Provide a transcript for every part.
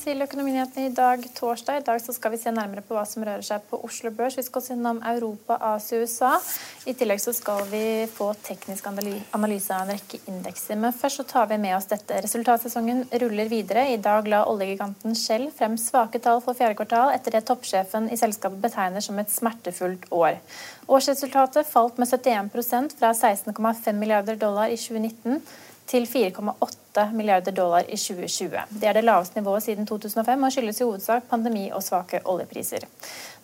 til Økonominyhetene i dag, torsdag. I dag skal vi se nærmere på hva som rører seg på Oslo Børs. Vi skal også innom Europa, Asia og USA. I tillegg så skal vi få teknisk analyse av en rekke indekser. Men først så tar vi med oss dette. Resultatsesongen ruller videre. I dag la oljegiganten Shell frem svake tall for fjerde kvartal etter det toppsjefen i selskapet betegner som et smertefullt år. Årsresultatet falt med 71% fra 16,5 milliarder dollar i 2019 til 4,8 milliarder dollar i 2020. Det er det laveste nivået siden 2005 og skyldes i hovedsak pandemi og svake oljepriser.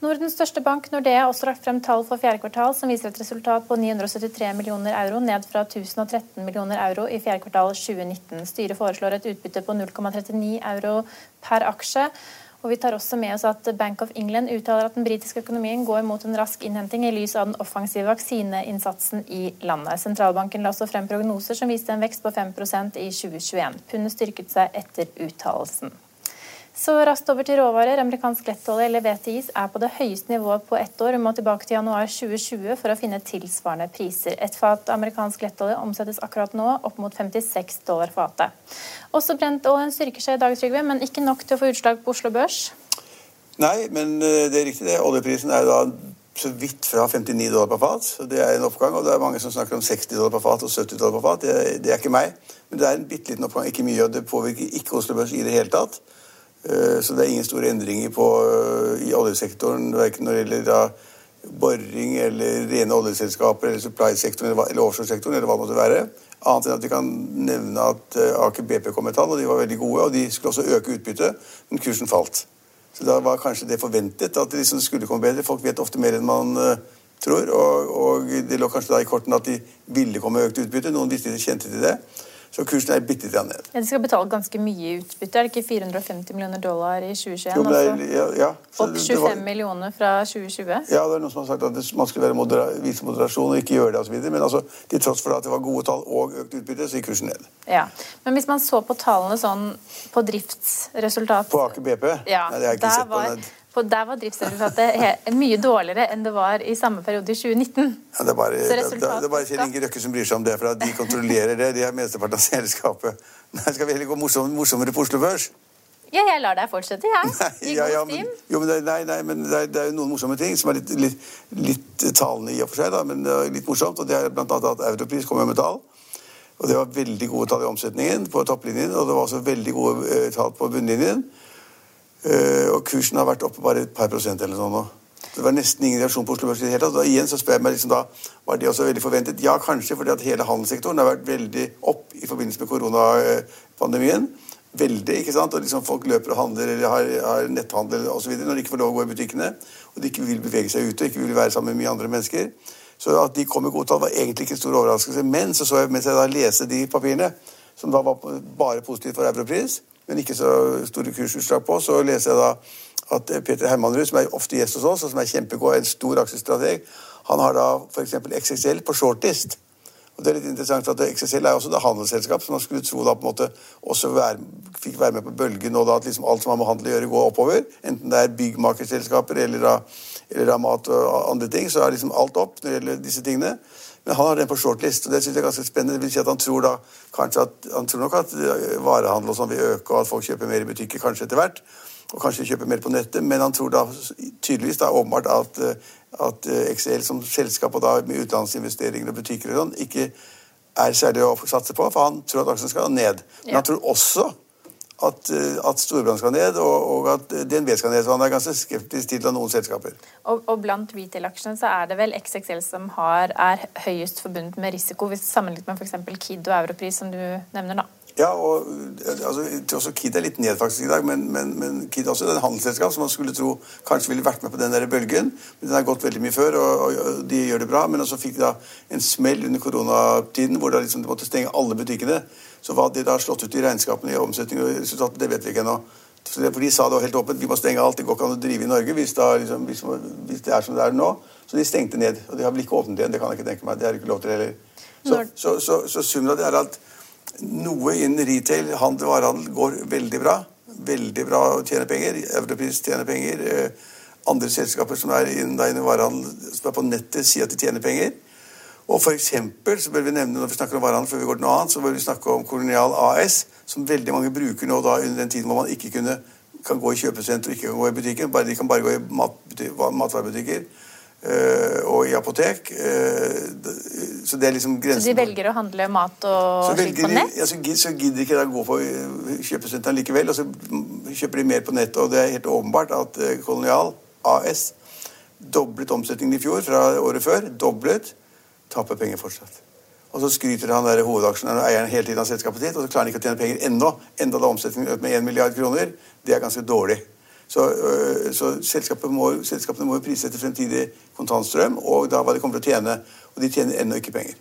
Nordens største bank, Nordea, har også lagt frem tall for fjerde kvartal som viser et resultat på 973 millioner euro, ned fra 1013 millioner euro i fjerde kvartal 2019. Styret foreslår et utbytte på 0,39 euro per aksje. Og vi tar også med oss at Bank of England uttaler at den britiske økonomien går mot en rask innhenting i lys av den offensive vaksineinnsatsen i landet. Sentralbanken la også frem prognoser som viste en vekst på 5% i 2021. Pundet styrket seg etter uttalelsen. Så raskt over til råvarer. Amerikansk lettolje eller VTIs er på det høyeste nivået på ett år. Vi må tilbake til januar 2020 for å finne tilsvarende priser. Et fat amerikansk lettolje omsettes akkurat nå opp mot 56 dollar fatet. Også brentoljen styrker seg i dag, Trygve, men ikke nok til å få utslag på Oslo Børs? Nei, men eh, det er riktig. det. Oljeprisen er da så vidt fra 59 dollar per fat. så Det er en oppgang. og Det er mange som snakker om 60 dollar per fat og 70 dollar per fat. Det, det er ikke meg. Men det er en bitte liten oppgang. Ikke mye, og det påvirker ikke Oslo Børs i det hele tatt. Eh, så det er ingen store endringer på, eh, i oljesektoren, verken når det gjelder da boring eller rene oljeselskaper eller supply-sektoren eller, eller offshore-sektoren, eller hva det måtte være. Annet enn at vi kan nevne at eh, Aker BP kom med tall, og de var veldig gode. Og de skulle også øke utbyttet, men kursen falt. Så da var kanskje det forventet at det liksom skulle komme bedre. Folk vet ofte mer enn man tror. Og, og, det lå kanskje da i kortene at de ville komme med økt utbytte. Noen visste de kjente til det. Så kursen er bitte litt ned. Ja, de skal betale ganske mye i utbytte. Er det ikke 450 millioner dollar i 2021? Jo, er, ja, ja, Så, Opp 25 var, millioner fra 2020? Ja, det er noen som har sagt at man skulle modera, vise moderasjon og ikke gjøre det osv. Men altså, til tross for at det var gode tall og økt utbytte, så gikk kursen ned. Ja, Men hvis man så på tallene sånn på driftsresultat På Aker BP? Ja, Nei, det har jeg ikke sett på. Var, for der var driftsresultatet mye dårligere enn det var i samme periode i 2019. Ja, det er bare, er bare Kjell Inge Røkke som bryr seg om det, for de kontrollerer det. De har mesteparten av selskapet. Nei, skal vi heller gå morsom, morsommere på Oslo Børs? Ja, jeg lar deg fortsette, jeg. Ja. I ja, ja, men, jo, men det, nei, nei, men det er, det er noen morsomme ting som er litt, litt, litt talende i og for seg, da, men litt morsomt. og Det er bl.a. at Europris kommer med tall. Og Det var veldig gode tall i omsetningen på topplinjen, og det var også veldig gode eh, tall på bunnlinjen. Uh, og kursen har vært oppe bare et par prosent eller sånn nå. Det var nesten ingen reaksjon på Oslo Børs i det hele tatt. Igjen så spør jeg meg liksom da, Var det også veldig forventet? Ja, kanskje, fordi at hele handelssektoren har vært veldig opp i forbindelse med koronapandemien. Veldig, ikke sant? Og liksom Folk løper og handler eller har, har netthandel osv. når de ikke får lov å gå i butikkene. Og de ikke vil bevege seg ute ikke vil være sammen med mye andre mennesker. Så at de kom med gode tall, var egentlig ikke en stor overraskelse. Men så så jeg, mens jeg da leste de papirene, som da var bare positivt for Europris, men ikke så store kursutslag på, så leser jeg da at Peter Hermanrud, som er ofte gjest hos oss, og som er kjempegod, en stor aksjestrateg, han har da f.eks. XXL på shortlist. Og det er litt interessant at XXL er også det handelsselskap som man skulle tro da på en måte også være, fikk være med på bølgen, og da at liksom alt som har med handel å gjøre, går oppover. Enten det er byggmakerselskaper eller da, eller da mat og andre ting, så er liksom alt opp når det gjelder disse tingene. Men han har den på shortlist, og det synes jeg er ganske spennende. Det vil si at Han tror da kanskje at, han tror nok at eh, varehandel og sånn vil øke, og at folk kjøper mer i butikker kanskje etter hvert. Og kanskje kjøper mer på nettet, men han tror da tydeligvis da åpenbart at, eh, at eh, XL som selskap og da med utenlandsinvesteringer og butikker og sånn ikke er særlig å satse på, for han tror at aksjen skal ned. Men han tror også at, eh, at Storbrann skal ned, og, og, at DNB skal ned. Så han er ganske skeptisk til noen selskaper. Og, og blant retail-aksjene så er det vel XXL som har, er høyest forbundet med risiko, hvis sammenlignet med f.eks. Kid og Europris, som du nevner, da. Ja, og altså, Kid er litt ned faktisk i dag, men, men, men Kid er også et handelsselskap som man skulle tro kanskje ville vært med på den der bølgen. Men Den har gått veldig mye før, og, og, de gjør det bra. Men så fikk de da en smell under koronatiden hvor liksom, de måtte stenge alle butikkene. Så hva de da slått ut i regnskapene i omsetning og resultat, det vet vi ikke ennå. For De sa det helt åpent, vi må stenge alt. Det går ikke an å drive i Norge hvis, da, liksom, hvis, hvis, det er som det er nå. Så de stengte ned. Og de har vel ikke åpnet igjen. Det kan jeg ikke tenke meg. Det er ikke lov til heller. Så, så, så, så summen av det er at noe innen retail, handel og varehandel går veldig bra. Veldig bra å tjene penger. Europris tjener penger. Eh, andre selskaper som er innen, innen varehandel, som er på nettet, sier at de tjener penger. Og for eksempel, så bør vi nevne når vi snakker om varehandel, før vi går til noe annet, så bør vi snakke om Kolonial AS, som veldig mange bruker nå da under den tiden hvor man ikke kunne kan gå i kjøpesenter og ikke kan gå i butikken. Bare, de kan bare gå i mat, matvarebutikker og i apotek. Eh, så det er liksom grensen. Så de velger å handle mat og slikt på nett? ja, så, gid- så gidder de ikke å gå på kjøpesenteret likevel, og så kjøper de mer på nettet. Og det er helt åpenbart at eh, Kolonial AS doblet omsetningen i fjor fra året før. Doblet. Taper penger fortsatt. Og så skryter han der hovedaksjonæren og eieren hele tiden av selskapet sitt, og så klarer han ikke å tjene penger ennå. Enda da omsetningen økte med 1 milliard kroner. Det er ganske dårlig. Så, øh, så selskapet må, selskapene må prissette fremtidig kontantstrøm, og da hva de kommer til å tjene. Og de tjener ennå ikke penger.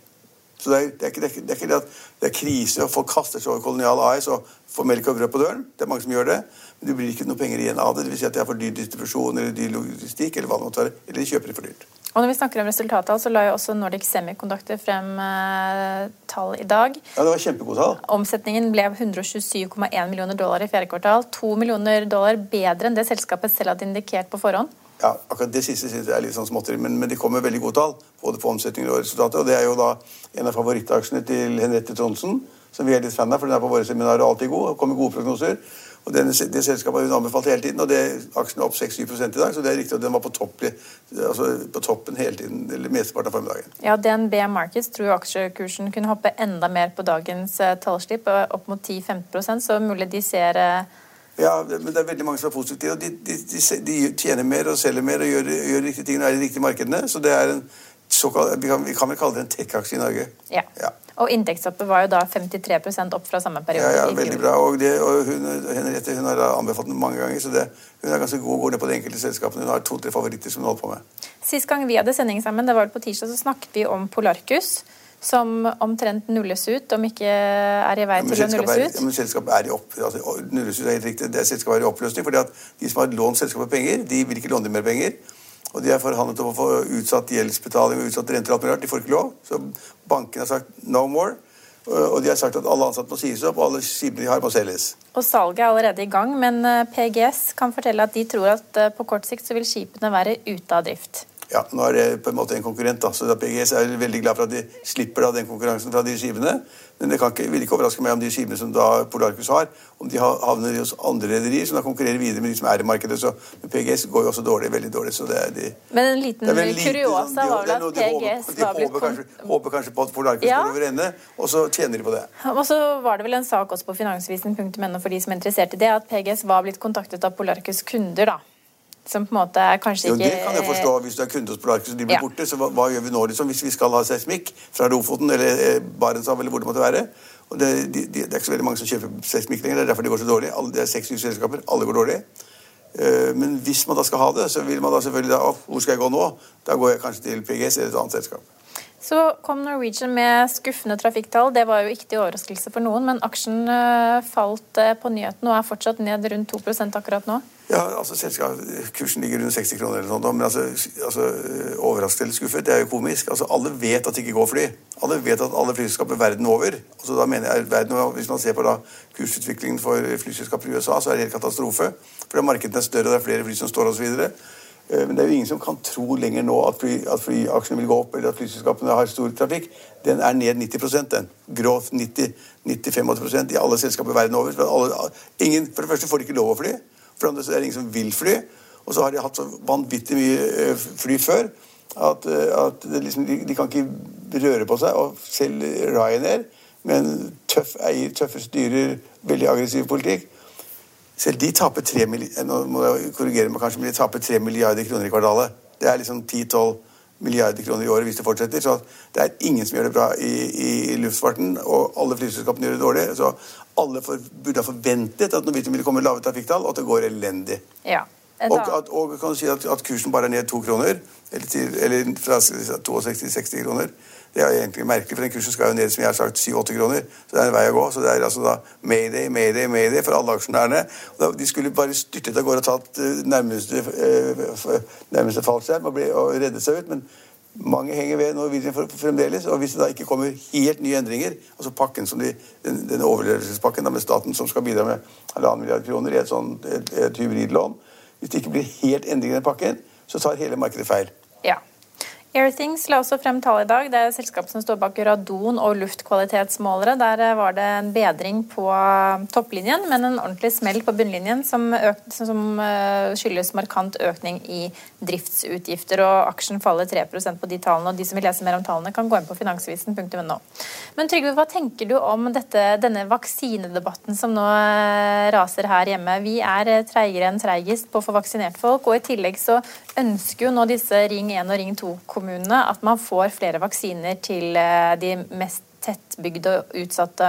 Så det er, det, er ikke, det, er det er ikke det at det er krise, og folk kaster seg over Kolonial AS og får melk og brød på døren. Det er mange som gjør det. Men det blir ikke noe penger igjen av det. Det vil si at det er for dyr distribusjon eller dyr logistikk, eller hva det måtte være. Eller de kjøper det for dyrt. Og når vi snakker om resultattall, så la jo også Nordic Semiconductor frem eh, tall i dag. Ja, det var kjempegode tall. Omsetningen ble 127,1 millioner dollar i fjerde kvartal. To millioner dollar bedre enn det selskapet selv hadde indikert på forhånd. Ja, akkurat Det siste synes jeg er litt sånn småtteri, men, men de kommer veldig gode tall. Både på omsetninger og resultatet. Og det er jo da en av favorittaksjene til Henriette Tronsen, som vi er litt fan av, for den er på våre seminarer alltid god og kommer gode prognoser. Og den, Det selskapet har hun anbefalt hele tiden, og det, aksjen er opp 6-7 i dag. Så det er riktig at den var på, topp, altså på toppen hele tiden, eller mesteparten av formiddagen. Ja, DNB Markets tror jo aksjekursen kunne hoppe enda mer på dagens eh, tallslipp, opp mot 10-15% så mulig de ser eh, Ja, men det er veldig mange som er positive. og De, de, de, de tjener mer og selger mer og gjør, gjør riktige ting og er i de riktige markedene. Så det er en såkalt, vi, kan, vi kan vel kalle det en tech-aksje i Norge. Ja. Ja. Og inntektshoppet var jo da 53 opp fra samme periode. Ja, ja, veldig bra. Og, det, og hun, Henriette hun har anbefalt den mange ganger, så det, hun er ganske god går ned på de enkelte selskapene. Hun har to-tre favoritter som hun holder på med. Sist gang vi hadde sending sammen, det var vel på tirsdag, så snakket vi om Polarcus. Som omtrent nulles ut, om ikke er i vei til å nulles ut. men selskapet er i opp, altså, nulles ut er helt riktig. Det er selskapet er i oppløsning, fordi at de som har lånt selskapet penger, de vil ikke låne dem mer penger. Og de har forhandlet om å få utsatt gjeldsbetaling og utsatt renter og alt mulig rart. De får ikke lov. Så bankene har sagt no more. Og de har sagt at alle ansatte må sies opp, og alle skipene de har, må selges. Og salget er allerede i gang, men eh, PGS kan fortelle at de tror at eh, på kort sikt så vil skipene være ute av drift. Ja, nå er det på en måte en konkurrent, da. Så da PGS er veldig glad for at de slipper da den konkurransen fra de skivene. Men det kan ikke, vil ikke overraske meg om de skivene som da Polarcus har, om de ha- havner hos andre rederier som da konkurrerer videre med de som er i markedet. Så PGS går jo også dårlig, veldig dårlig. Så det er de Men en liten kuriosa sånn- var vel at PGS var blitt håper kanskje, håper kanskje på at Polarcus Ja. går over ende, og så tjener de på det. Og så var det vel en sak også på finansvisen.no for de som er interessert i det, at PGS var blitt kontaktet av Polarcus kunder, da. Som på en måte kanskje ikke Jo, det kan jeg forstå hvis du er kunde hos Polarcus og de blir Ja. borte. Så hva, hva gjør vi nå liksom, hvis vi skal ha seismikk fra Lofoten eller eh, Barentshavet eller hvor det måtte være? Og det, de, de, det er ikke så veldig mange som kjøper seismikk lenger. Det er derfor det går så dårlig. Alle, det er seks selskaper. Alle går dårlig. Eh, men hvis man da skal ha det, så vil man da selvfølgelig da, hvor skal jeg gå nå? Da går jeg kanskje til PGS eller et annet selskap. Så kom Norwegian med skuffende trafikktall. Det var jo ikke til overraskelse for noen, men aksjen eh, falt eh, på nyheten og er fortsatt ned rundt 2% akkurat nå. Ja, altså Kursen ligger rundt 60 kroner, eller sånt, men altså, altså overrasket eller skuffet, det er jo komisk. Altså, Alle vet at det ikke går fly. Alle vet at alle flyselskaper verden over altså, da mener jeg verden over, Hvis man ser på da kursutviklingen for flyselskaper i USA, så er det helt katastrofe. For markedene er større, og det er flere fly som står osv. Men det er jo ingen som kan tro lenger nå at, fly, at flyaksjene vil gå opp, eller at flyselskapene har stor trafikk. Den er ned 90 den. Grovt 90-85% i alle selskaper verden over. For, alle, ingen, for det første får de ikke lov å fly. For det andre så er det ingen som vil fly. Og så har de hatt så vanvittig mye eh, fly før at, eh, at liksom, de, de kan ikke røre på seg. Og selv Ryanair, med en tøff eier, tøffe styrer, veldig aggressiv politikk selv de taper 3 milliarder, nå må jeg korrigere meg kanskje, men de taper 3 milliarder kroner i kvartalet. Det er liksom 10-12 milliarder kroner i året hvis det fortsetter. Så det er ingen som gjør det bra i, i luftfarten, og alle flyselskapene gjør det dårlig. Så alle for, burde ha forventet at Norwegian ville komme med lave trafikktall, og at det går elendig. Ja. Og, at, og kan du si at, at kursen bare er ned to kroner, eller, til, eller fra 62 til 60 kroner. Det er egentlig merkelig, for den kursen skal jo ned som jeg har sagt 7-8 kroner. Så det er en vei å gå. Så det er altså da mayday, mayday, mayday for alle aksjonærene. De skulle bare styrtet av gårde og tatt eh, nærmeste, eh, nærmeste fallskjerm og, og reddet seg ut. Men mange henger ved Norwegian fremdeles. Og hvis det da ikke kommer helt nye endringer, altså pakken som de, den, den overlevelsespakken da med staten som skal bidra med halvannen milliard kroner i et, sånt, et, et hybridlån Hvis det ikke blir helt endringer i den pakken, så tar hele markedet feil. Ja. Airthings la også frem tall i dag. Det er selskapet som står bak radon- og luftkvalitetsmålere. Der eh, var det en bedring på eh, topplinjen, men en ordentlig smell på bunnlinjen som, økt, som eh, skyldes markant økning i driftsutgifter. og Aksjen faller 3% på de tallene. og De som vil lese mer om tallene, kan gå inn på finansvisen.no. Men Trygve, hva tenker du om dette, denne vaksinedebatten som nå raser her hjemme? Vi er treigere enn treigest på å få vaksinert folk, og i tillegg så ønsker jo nå disse Ring 1 og Ring 2-kommunene kommunene at man får flere vaksiner til eh, de mest tettbygde og utsatte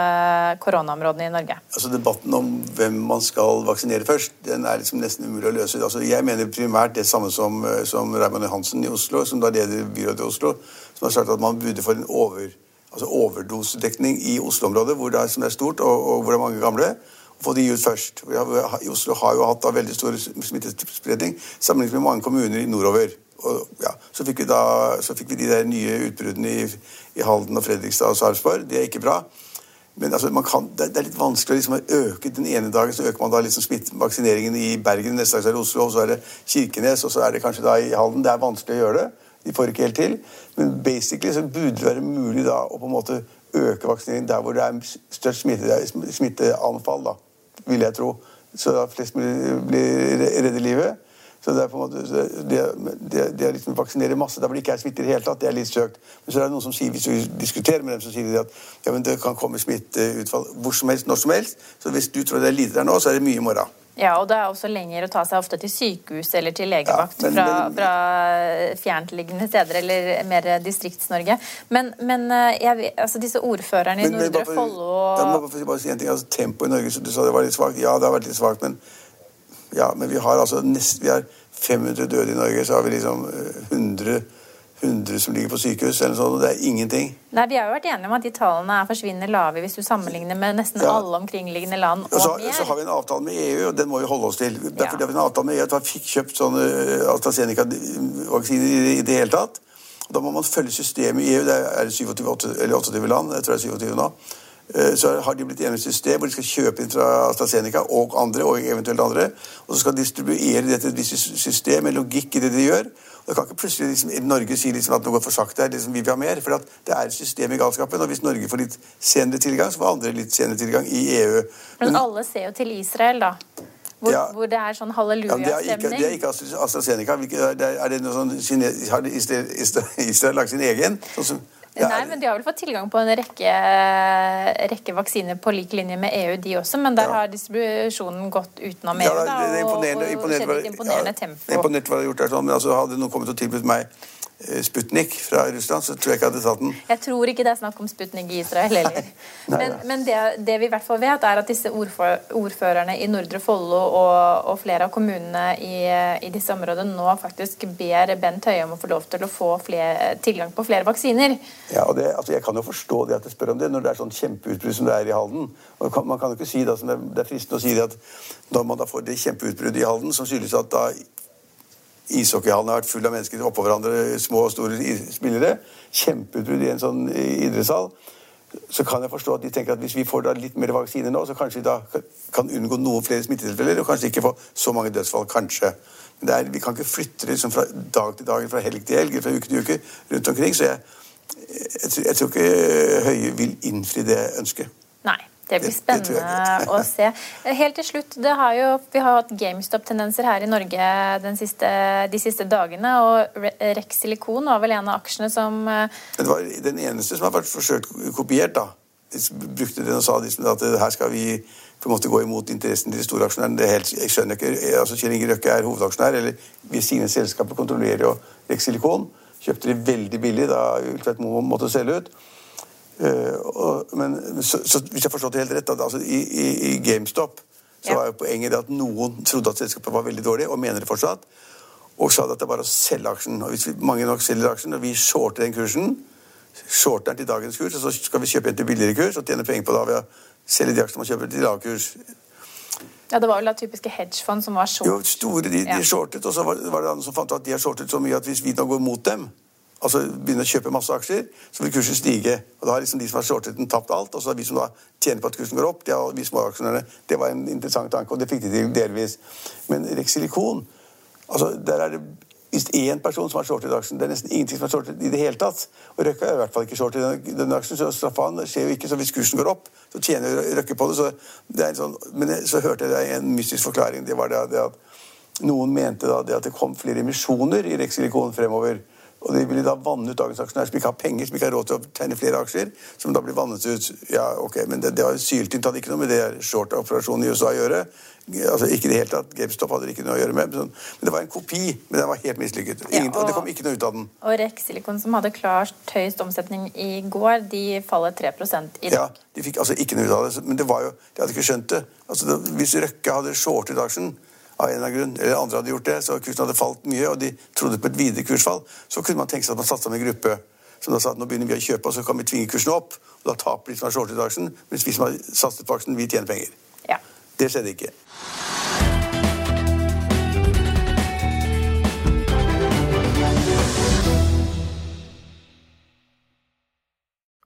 koronaområdene i Norge? Altså Debatten om hvem man skal vaksinere først, den er liksom nesten umulig å løse. Altså jeg mener primært det samme som, eh, som Raymond Johansen i Oslo, som da leder byrådet i Oslo, som har sagt at man burde få en over, altså overdosedekning i Oslo-området, hvor det er, som er stort, og, og hvor det er mange gamle få de ut først. Oslo har jo hatt veldig stor smittespredning sammenlignet med mange kommuner nordover. Og, ja, så, fikk da, så, fikk vi de der nye utbruddene i, i Halden og Fredrikstad og Sarpsborg. Det er ikke bra. Men altså, kan, det, er litt vanskelig liksom, å øke den ene dagen så øker man da liksom vaksineringen i Bergen, neste dag så er det Oslo, og så er det Kirkenes, og så er det kanskje da i Halden. Det er vanskelig å gjøre det. De får ikke helt til. Men basically så burde det være mulig da å på en måte øke vaksineringen der hvor det er størst smitte, smitteanfall, da, vil jeg tro. Så da flest mulig blir redde livet. Så det er på en måte, det, det, det liksom vaksinere masse der hvor det ikke er smitte i det hele tatt, det er litt søkt. Men så er det noen som sier, hvis du diskuterer med dem, så sier de at ja, men det kan komme smitteutfall hvor som helst, når som helst. Så hvis du tror det er lite der nå, så er det mye i morgen. Ja, og det er også lenger å ta seg ofte til sykehus eller til legevakt ja, men, fra, fra fjerntliggende steder eller mer Distrikts-Norge. Men, men eh, jeg, altså disse ordførerne i Nordre Follo og ja, bare si en ting, altså, Tempoet i Norge, så du sa det var litt svakt. Ja, det har vært litt svakt, men ja, men vi har altså nest, vi har 500 døde i Norge, så har vi liksom 100, eh, 100 som ligger på sykehus. eller sånt, og Det er ingenting. Nei, Vi har jo vært enige om at de tallene er forsvinnende lave hvis du sammenligner med nesten ja. alle omkringliggende land og, og så. Så har vi en avtale med EU, og den må vi holde oss til. Derfor ja. har vi en avtale med EU at vi fikk kjøpt sånne eh, AstraZeneca-vaksiner i det hele tatt. Da må man følge systemet i EU. Det er 27 eller 28 land. Jeg tror det er 27 nå. Eh, så har de blitt enige om et system hvor de skal kjøpe inn fra AstraZeneca og andre, og eventuelt andre, og så skal de distribuere det til et visst system med logikk i det de gjør. Og det kan ikke plutselig liksom, Norge si liksom at noe går for sakte her, liksom, vi vil ha mer. For det er et system i galskapen. Og hvis Norge får litt senere tilgang, så får andre litt senere tilgang i EU. Men, Men alle ser jo til Israel, da. Hvor, ja. hvor, det er sånn hallelujastemning. Ja, det, er ikke AstraZeneca. Er det noe sånn, har Israel lagt sin egen? Sånn som. Nei, men De har vel fått tilgang på en rekke, rekke vaksiner på lik linje med EU, de også. Men der ja. har distribusjonen gått utenom EU. Ja, det, er imponerende, og, og, og imponerende, ja, tempo. Imponert hva de har gjort der, sånn, men altså, hadde noen kommet og tilbudt meg Sputnik fra Russland, så tror jeg ikke jeg hadde tatt den. Jeg tror ikke det er snakk om Sputnik i Israel heller. men, men det, det, vi i hvert fall vet, er at disse ordførerne i Nordre Follo og, og, flere av kommunene i, i, disse områdene nå faktisk ber Bent Høie om å få lov til å få flere, tilgang på flere vaksiner. Ja, og det, altså Jeg kan jo forstå det at jeg spør om det, når det er sånn kjempeutbrudd som det er i Halden. Og man kan jo ikke si da, som det, det er fristende å si det at når man da får det kjempeutbruddet i Halden, som skyldes at da Ishockeyhallen har vært full av mennesker oppå hverandre, små og store spillere. Kjempeutbrudd i en sånn idrettshall. Så kan jeg forstå at de tenker at hvis vi får litt mer vaksine nå, så kanskje vi da kan unngå noen flere smittetilfeller, og kanskje ikke få så mange dødsfall. Kanskje. Men er, vi kan ikke flytte liksom fra dag til dag, fra helg til helg, fra uke til uke rundt omkring. Så jeg, jeg, jeg tror ikke Høie vil innfri det ønsket. Det blir spennende å se. Helt til slutt, har jo, Vi har hatt GameStop-tendenser her i Norge siste, de siste dagene. og Rex Silikon var vel en av aksjene som Det var den eneste som har vært forsøkt kopiert. da. De brukte den og sa at her skal vi på en måte gå imot interessen til de store aksjonærene. Jeg skjønner ikke, altså Kjell Inge Røkke er hovedaksjonær, eller hvis sine selskaper kontrollerer jo Rex Silikon. Kjøpte de veldig billig da Ultveit Moe måtte selge ut. Uh, og, men så, så, hvis jeg forstår det helt rett, altså, i, i, i, GameStop så ja. var jo poenget det at noen trodde at selskapet var veldig dårlig, og mener det fortsatt, og sa at det var å selge aksjen. Og hvis vi, mange nok selger aksjen, og vi shorter den kursen, shorter den til dagens kurs, og så skal vi kjøpe en til billigere kurs og tjene penger på det ved å selge de aksjene man kjøper til lav kurs. Ja, Det var vel da typiske hedgefond som var short? Jo, store, de, de shortet, og så var, var det andre som fant ut at de har shortet så mye at hvis vi nå går mot dem, altså begynner å kjøpe masse aksjer, så vil kursen stige. Og Da har liksom de som har shortet den, tapt alt. Og så har vi som da tjener på at kursen går opp, de har vi småaksjonærene. Det var en interessant tanke, og det fikk de til delvis. Men Rex Silikon, altså der er det minst én person som har shortet aksjen. Det er nesten ingenting som er shortet i det hele tatt. Og Røkke er i hvert fall ikke shortet i denne aksjen, så straffan skjer jo ikke. Så hvis kursen går opp, så tjener Røkke på det. Så det er sånn, men så hørte jeg en mystisk forklaring. Det var det, det at noen mente da det at det kom flere emisjoner i Rex Silikon fremover. Og de ville da vanne ut dagens aksjonærer som ikke har penger, som ikke har råd til å tegne flere aksjer. Som da blir vannet ut. Ja, ok, Men det, det har syltynt hadde ikke noe med det short-operasjonen i USA å gjøre. Altså, ikke det hele tatt, GameStop hadde det ikke noe å gjøre med. Men, men det var en kopi, men den var helt mislykket. Ja, og, og, det kom ikke noe ut av den. Og Rex Silicon, som hadde klart høyest omsetning i går, de faller 3 i dag. Ja, de fikk altså ikke noe ut av det. Men det var jo, de hadde ikke skjønt det. Altså, det, Hvis Røkke hadde shortet aksjen av en eller annen grunn, eller andre hadde gjort det, så kursen hadde falt mye, og de trodde på et videre kursfall, så kunne man tenke seg at man satsa med en gruppe som da sa at nå begynner vi å kjøpe, og så kan vi tvinge kursen opp. og Da taper de som har shortet aksjen, mens vi som har satset på aksjen, vi tjener penger. Ja. Det skjedde ikke.